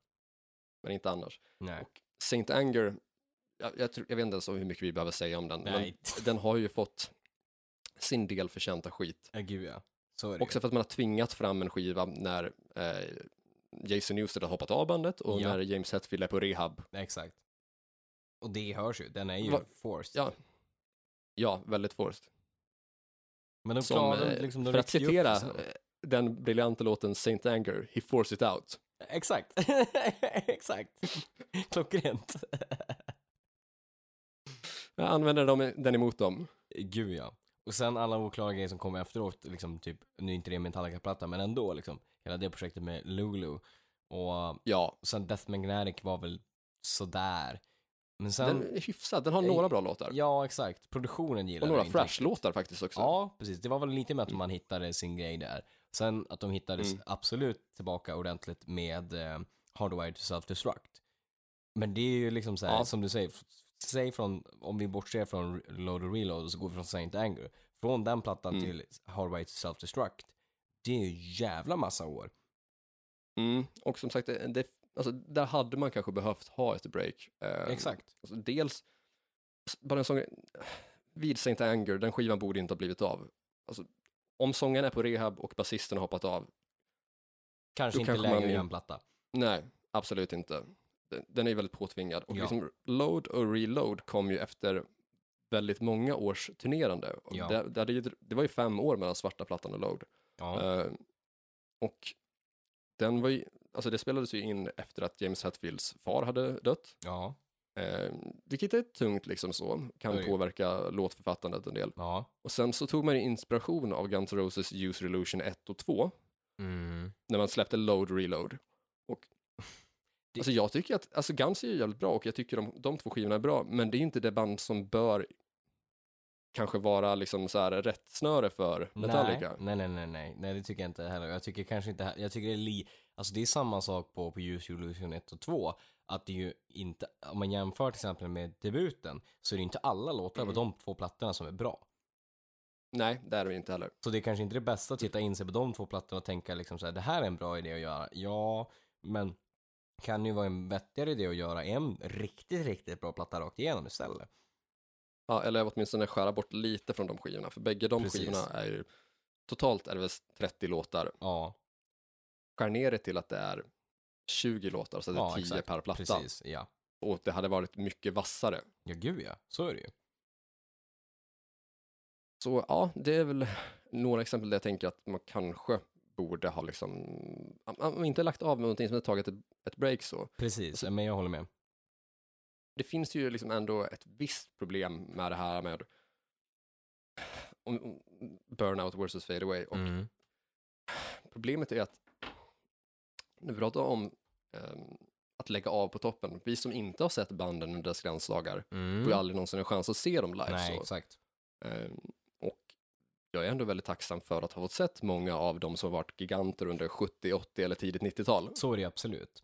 Men inte annars. Nej. Saint Anger, jag, jag, tror, jag vet inte ens hur mycket vi behöver säga om den, Nej. men *laughs* den har ju fått sin del förtjänta skit. Ja, gud ja. Så är det Också för att man har tvingat fram en skiva när eh, Jason Newsted har hoppat av bandet och Ja. när James Hetfield är på rehab. ju. Exakt. Och det hörs ju, den är ju Va- forced. Ja, ja väldigt forced. Men de Som, klarar eh, liksom, de för att citera eh, den briljanta låten Saint Anger, he forced it out. Exakt. *laughs* Exakt. Klockrent. Jag använder dem, den emot dem. Gud ja. Och sen alla oklara grejer som kom efteråt, liksom typ, nu är inte det Metallica-platta, men ändå liksom, hela det projektet med Lulu. Och Ja, sen Death Magnetic var väl sådär. Men sen, den är hyfsad, den har några bra låtar. ja exakt, produktionen gillar och några. Fresh-låtar faktiskt också. Ja, precis. Det var väl lite med att man hittade sin grej där. Sen att de hittade Mm. absolut tillbaka ordentligt med eh, Hardwired to Self-Destruct. Men det är ju liksom så här, Ja. som du säger, säg från, om vi bortser från Load och Reload så går vi från Saint Anger. Från den plattan Mm. till Hardwired to Self-Destruct. Det är ju jävla massa år. Mm, och som sagt, det, alltså, där hade man kanske behövt ha ett break. Eh, Exakt. Alltså, dels, bara en sån grej, *sighs* vid Saint Anger, den skivan borde inte ha blivit av. Alltså, om sången är på rehab och basisten har hoppat av, Kanske inte kanske läge man en platta. nej, absolut inte. Den, är ju väldigt påtvingad. Och Ja. liksom, Load och Reload kom ju efter väldigt många års turnerande. Ja. Det, det, hade ju, det var ju fem år mellan svarta plattan och Load. Ja, Eh, och den var ju, alltså det spelades ju in efter att James Hetfields far hade dött. ja, Eh, vilket är tungt liksom så, kan Oj. påverka låtförfattandet en del. ja. Och sen så tog man inspiration av Guns N' Roses User Illusion 1 och 2 Mm. när man släppte Load Reload. Och *laughs* Det- alltså jag tycker att, alltså Guns är ju jävligt bra och jag tycker de, de två skivorna är bra, men det är inte det band som bör kanske vara liksom så här rätt snöre för Metallica. Nej, nej, nej, nej, nej, det tycker jag inte heller. Jag tycker kanske inte, jag tycker det är li, alltså det är samma sak på, på Use Illusion 1 och 2, att det är ju inte, om man jämför till exempel med debuten, så är det inte alla låtar Mm. på de två plattorna som är bra. Nej, det är det inte heller. Så det är kanske inte det bästa att titta in sig på de två plattorna och tänka liksom så här, det här är en bra idé att göra. Ja, men kan ju vara en vettigare idé att göra en riktigt, riktigt bra platta rakt igenom istället. Ja, eller åtminstone skära bort lite från de skivorna, för bägge de Precis. skivorna är ju, totalt är det väl 30 låtar. Ja, Skär ner det till att det är 20 låtar, så det är Ja, 10 exakt. per platta. precis, ja. Och det hade varit mycket vassare. Ja, gud ja, så är det ju. Så ja, det är väl några exempel där jag tänker att man kanske borde ha liksom, om inte lagt av med någonting som har tagit ett, ett break så. Precis, men jag håller med. Det finns ju liksom ändå ett visst problem med det här med burnout versus fade away. Och Mm. problemet är att när vi pratar om ehm, att lägga av på toppen, vi som inte har sett banden under deras glansdagar Mm. får ju aldrig någonsin en chans att se dem live. Nej, så. exakt. Ehm, och jag är ändå väldigt tacksam för att ha fått sett många av dem som har varit giganter under 70, 80 eller tidigt 90-tal. Så är det absolut.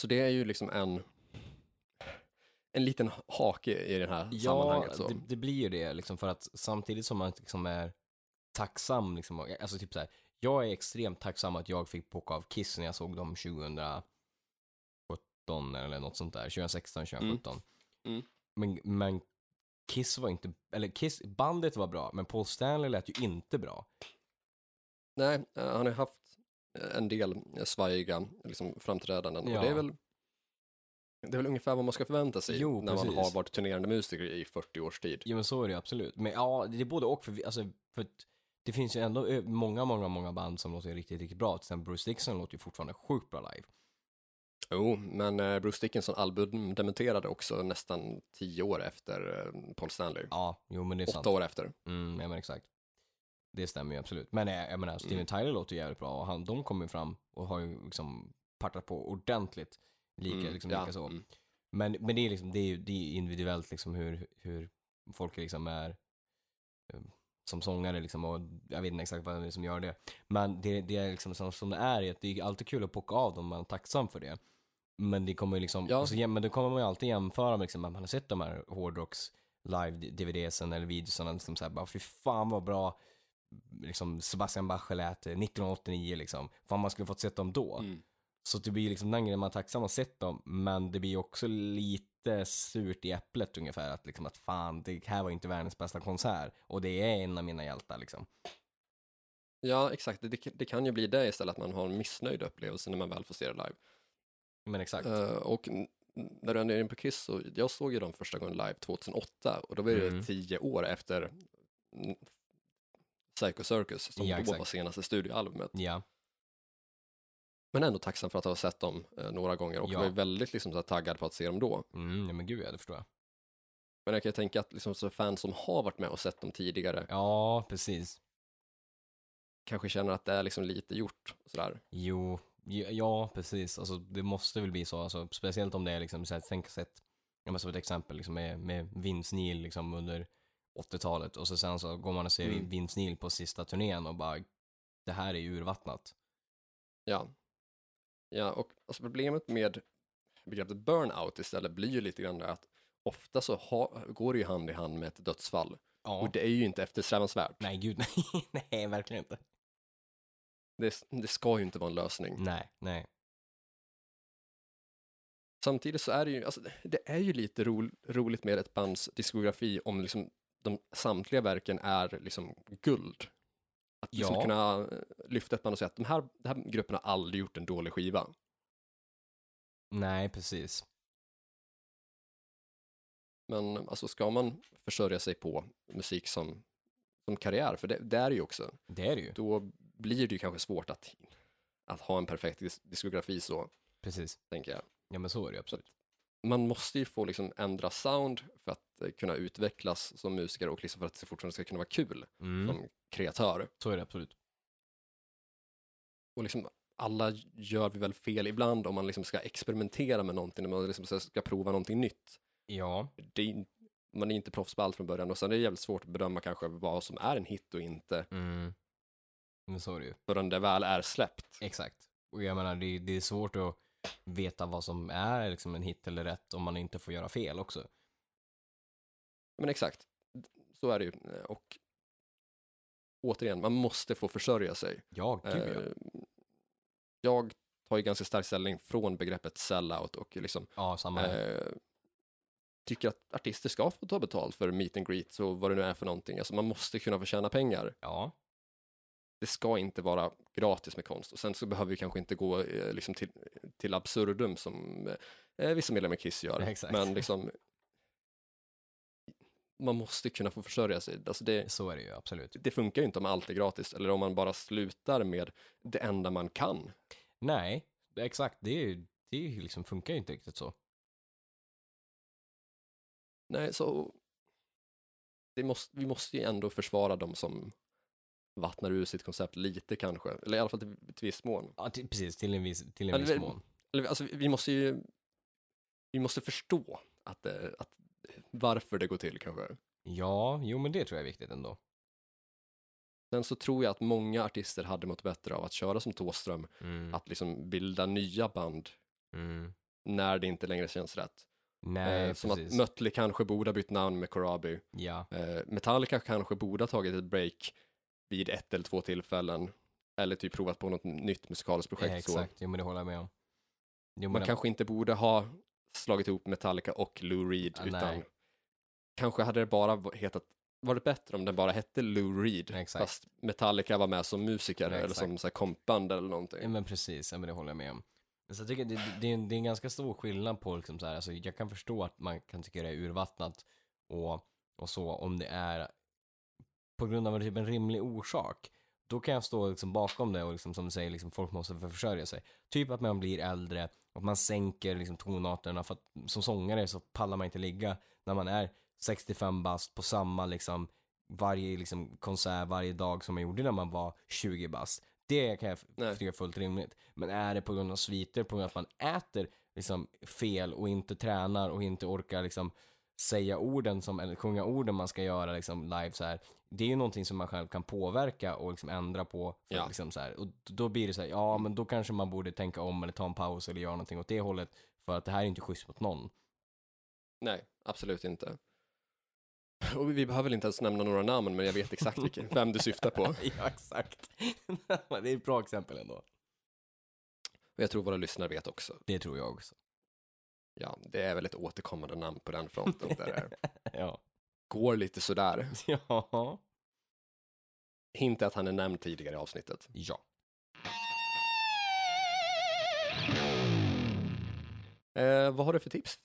Så det är ju liksom en, en liten hake i det här Ja, sammanhanget. Så. det, det blir ju det liksom för att samtidigt som man liksom är tacksam liksom, alltså typ så här, Jag är extremt tacksam att jag fick boka av Kiss när jag såg dem 2017 eller något sånt där. 2016, 2017. Mm. Men, men Kiss var inte, eller Kiss, bandet var bra, men Paul Stanley lät ju inte bra. Nej, eh, han har haft en del svajiga liksom, framträdanden Ja. och det är väl det är väl ungefär vad man ska förvänta sig Jo, när man precis. har varit turnerande musiker i 40 års tid. Jo men så är det absolut. Men ja, det är både och för, vi- alltså, för att det finns ju ändå många, många, många band som låter riktigt, riktigt bra. Till exempel Bruce Dixon låter ju fortfarande sjukt bra live. Jo, men eh, Bruce Dickinson album dementerade också nästan tio år efter eh, Paul Stanley. Ja, jo men det är sant. Åtta år efter. Mm, ja men exakt. Det stämmer ju absolut. Men eh, jag menar, Steven Mm. Tyler låter ju jävligt bra och han, de kommer ju fram och har ju liksom partat på ordentligt. Lika, Mm, liksom, ja, lika så. mm. Men, men det är liksom, det är ju det är individuellt liksom hur, hur folk liksom är som sångare liksom och jag vet inte exakt vad det är som gör det. Men det, det är liksom som, som det är, är att det är alltid kul att pocka av dem, man är tacksam för det. Men det kommer ju liksom, Ja. så, men då kommer man ju alltid jämföra med liksom, man har sett de här hårdrocks live-DVDsen eller videosarna, liksom såhär bara fy fan vad bra liksom Sebastian Bach lät eh, 1989 liksom. Fan man skulle fått sett dem då. Mm. Så det blir liksom den grejen, man är tacksam att ha sett dem, men det blir också lite surt i äpplet ungefär, att liksom att fan, det här var inte världens bästa konsert, och det är en av mina hjältar liksom. Ja, exakt. Det, det kan ju bli det istället, att man har en missnöjd upplevelse när man väl får se det live. Men exakt. Eh, och när du ändå är inne på Kiss, så jag såg ju dem första gången live 2008 och då var det Mm. tio år efter Psycho Circus som Ja, då var senaste studioalbumet. Ja, Men ändå tacksam för att ha sett dem eh, några gånger och Ja. var ju väldigt liksom, så här, taggad på att se dem då. mm, ja men gud ja, det förstår jag. Men jag kan ju tänka att liksom, så fans som har varit med och sett dem tidigare Ja, precis. kanske känner att det är liksom lite gjort. Sådär. Jo, ja, ja precis. Alltså det måste väl bli så, alltså, speciellt om det är liksom, så här, tänk sett, jag måste som ett exempel liksom med, med Vince Neil liksom under 80-talet och så sen så går man och ser Mm. Vince Neil på sista turnén och bara, det här är urvattnat. Ja. Ja, och alltså, problemet med begreppet burnout istället blir ju lite grann det att ofta så ha, går det ju hand i hand med ett dödsfall. Ja. Och det är ju inte eftersträvansvärt. Nej, gud *laughs* nej. nej, verkligen inte. Det, det ska ju inte vara en lösning. Nej, nej. Samtidigt så är det ju, alltså, det är ju lite ro, roligt med ett bands diskografi om liksom de samtliga verken är liksom guld. Att liksom Ja. kunna eh, lyfta ett band och säga att de här, den här gruppen har aldrig gjort en dålig skiva. Nej, precis. Men alltså ska man försörja sig på musik som, som karriär, för det, det är det ju också, Det är det ju. då blir det ju kanske svårt att, att ha en perfekt dis- diskografi så, Precis. tänker jag. Ja, men så är det ju absolut. Man måste ju få liksom ändra sound för att kunna utvecklas som musiker och liksom för att det fortfarande ska kunna vara kul Mm. som kreatör. Så är det absolut. Och liksom alla gör vi väl fel ibland om man liksom ska experimentera med någonting, om man liksom ska prova någonting nytt. Ja, Det är, man är inte proffs på allt från början och sen är det jävligt svårt att bedöma kanske vad som är en hit och inte mm. Men så är det ju. förrän det väl är släppt. Exakt. Och jag menar, det, det är svårt att veta vad som är liksom en hit eller rätt om man inte får göra fel också. Men exakt, så är det ju. Och återigen, man måste få försörja sig. Ja, gud ja. Eh, Jag tar ju ganska stark ställning från begreppet sellout och liksom Ja, eh, tycker att artister ska få ta betalt för meet and greets och vad det nu är för någonting. Alltså man måste kunna få tjäna pengar. Ja, Det ska inte vara gratis med konst och sen så behöver vi kanske inte gå eh, liksom till, till absurdum som eh, vissa medlemmar i Kiss gör. Ja, *laughs* exakt. Men liksom man måste kunna få försörja sig. Alltså det, så är det ju absolut. det funkar ju inte om allt är gratis eller om man bara slutar med det enda man kan. Nej, exakt. Det, det liksom funkar ju inte riktigt så. Nej, så måste, vi måste ju ändå försvara dem som vattnar ur sitt koncept lite kanske, eller i alla fall till ett visst mån. Ja, till, precis, till en viss, till en Eller- viss mån. Eller, alltså, vi måste ju vi måste förstå att, det, att varför det går till kanske. Ja, jo men det tror jag är viktigt ändå. Sen så tror jag att många artister hade mått bättre av att köra som Thåström, Mm. att liksom bilda nya band Mm. när det inte längre känns rätt. Nej, eh, som precis. att Mötley kanske borde ha bytt namn med Corabi. Ja, Eh, Metallica kanske borde ha tagit ett break vid ett eller två tillfällen eller typ provat på något nytt musikaliskt projekt. Ja, så exakt, jo men det håller jag med om. Jo, man kanske inte borde ha slagit ihop Metallica och Lou Reed, Ah, utan nej. kanske hade det bara hetat, var det bättre om den bara hette Lou Reed, Exakt. fast Metallica var med som musiker Ja, eller som så här kompband eller någonting. Ja men precis, ja, men det håller jag med om. Så jag tycker det, det, är en, det är en ganska stor skillnad på liksom så här, alltså jag kan förstå att man kan tycka det är urvattnat och, och så om det är på grund av en, typ en rimlig orsak. Då kan jag stå liksom bakom det och liksom, som du säger, liksom, folk måste försörja sig. Typ att man blir äldre, att man sänker liksom, tonarterna för att som sångare så pallar man inte ligga när man är 65 bast på samma liksom varje liksom, konsert varje dag som man gjorde när man var 20 bast. Det kan jag Nej. tycka är fullt rimligt. Men är det på grund av sviter, på grund av att man äter liksom, fel och inte tränar och inte orkar liksom, säga orden som, eller sjunga orden man ska göra liksom, live så här. Det är ju någonting som man själv kan påverka och liksom ändra på. För, Ja. liksom, så här. Och då blir det så här, ja men då kanske man borde tänka om eller ta en paus eller göra någonting åt det hållet. För att det här är inte schysst mot någon. Nej, absolut inte. Och vi behöver väl inte ens nämna några namn, men jag vet exakt vilken, *laughs* vem du syftar på. Och *laughs* ja, exakt. *laughs* det är ett bra exempel ändå. jag tror våra lyssnare vet också. Det tror jag också. Ja, det är väl ett återkommande namn på den fronten, där ja. Går lite sådär. *laughs* Ja. Hint att han är nämnd tidigare i avsnittet. Ja. Eh, vad har du för tips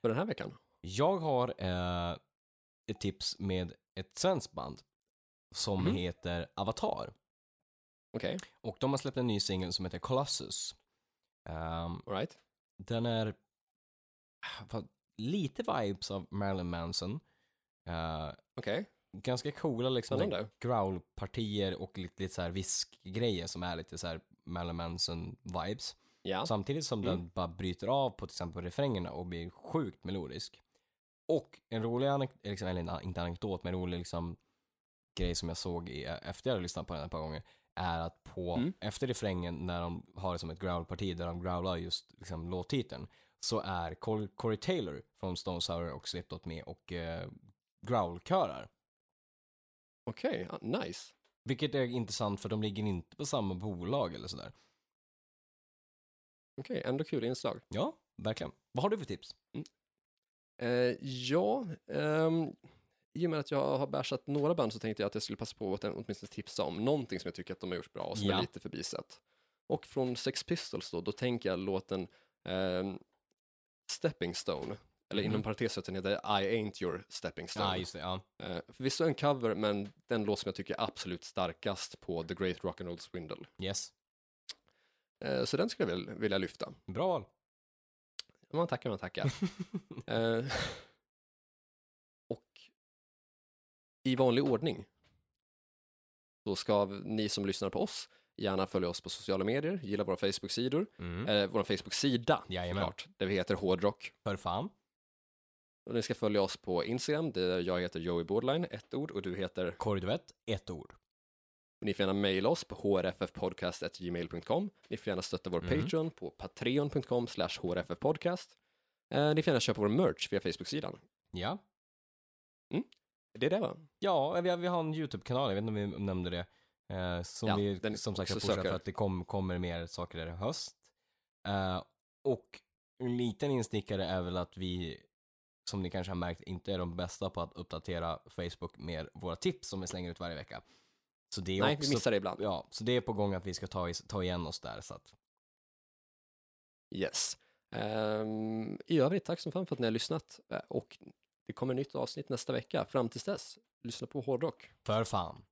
för den här veckan? Jag har eh, ett tips med ett svenskt band som Mhm. heter Avatar. Okej, Och de har släppt en ny singel som heter Colossus. Ehm, all right. den är vad- lite vibes av Marilyn Manson. Eh, Okej, ganska coola liksom growl-partier och lite, lite så här viskgrejer som är lite så här Marilyn Manson-vibes. Ja, Samtidigt som Mm. den bara bryter av på till exempel refrängerna och blir sjukt melodisk. Och en rolig anekdot, liksom, eller inte anekdot, men en rolig liksom grej som jag såg i, efter jag hade lyssnat på den ett par gånger är att på, Mm. efter refrängen när de har det som ett growl-parti där de growlar just liksom låttiteln så är Cor- Corey Taylor från Stone Sour och Slipknot med och eh, growl-körar. okej, ja, nice. Vilket är intressant för de ligger inte på samma bolag eller sådär. Okej, ändå kul inslag. Ja, verkligen. Vad har du för tips? Eh, ja, ehm, i och med att jag har bärsat några band så tänkte jag att jag skulle passa på att åtminstone tipsa om någonting som jag tycker att de har gjort bra och som Ja. är lite förbisett. Och från Sex Pistols då, då tänker jag låten ehm, Stepping Stone, eller inom parentes att den heter I Ain't Your Stepping Stone. Ja, just det. Ja. Eh, förvisso en cover, men den låt som jag tycker är absolut starkast på The Great Rock'n'Roll Swindle. Yes. Eh, så den skulle jag väl vilja lyfta. Bra val. Man tackar, man tackar. *laughs* Eh, och i vanlig ordning så ska ni som lyssnar på oss gärna följa oss på sociala medier, gilla våra Facebook-sidor, Mm. eh, vår Facebook-sida, Jajamän. klart, där vi heter Hårdrock. För fan. Och ni ska följa oss på Instagram, där jag heter Joey Borderline, ett ord, och du heter, Korriduvett, ett ord. ni får gärna mejla oss på hrffpodcast.gmail.com, ni får gärna stötta vår Mhm. Patreon på patreon.com slash hrffpodcast, eh, ni får gärna köpa vår merch via Facebook-sidan. Ja. Det är det va? Ja, vi har, vi har en YouTube-kanal, jag vet inte om vi nämnde det. Eh, som Ja, vi som sagt också ska pusha söker. för att det kom, kommer mer saker där i höst. Eh, och en liten instickare är väl att vi, som ni kanske har märkt, inte är de bästa på att uppdatera Facebook med våra tips som vi slänger ut varje vecka. Så det är Nej, också, vi missar det ibland. Ja, så det är på gång att vi ska ta, ta igen oss där. Så att, Yes. Ehm, I övrigt, tack så fan för att ni har lyssnat. Eh, Och det kommer nytt avsnitt nästa vecka. Fram tills dess, lyssna på hårdrock. för fan.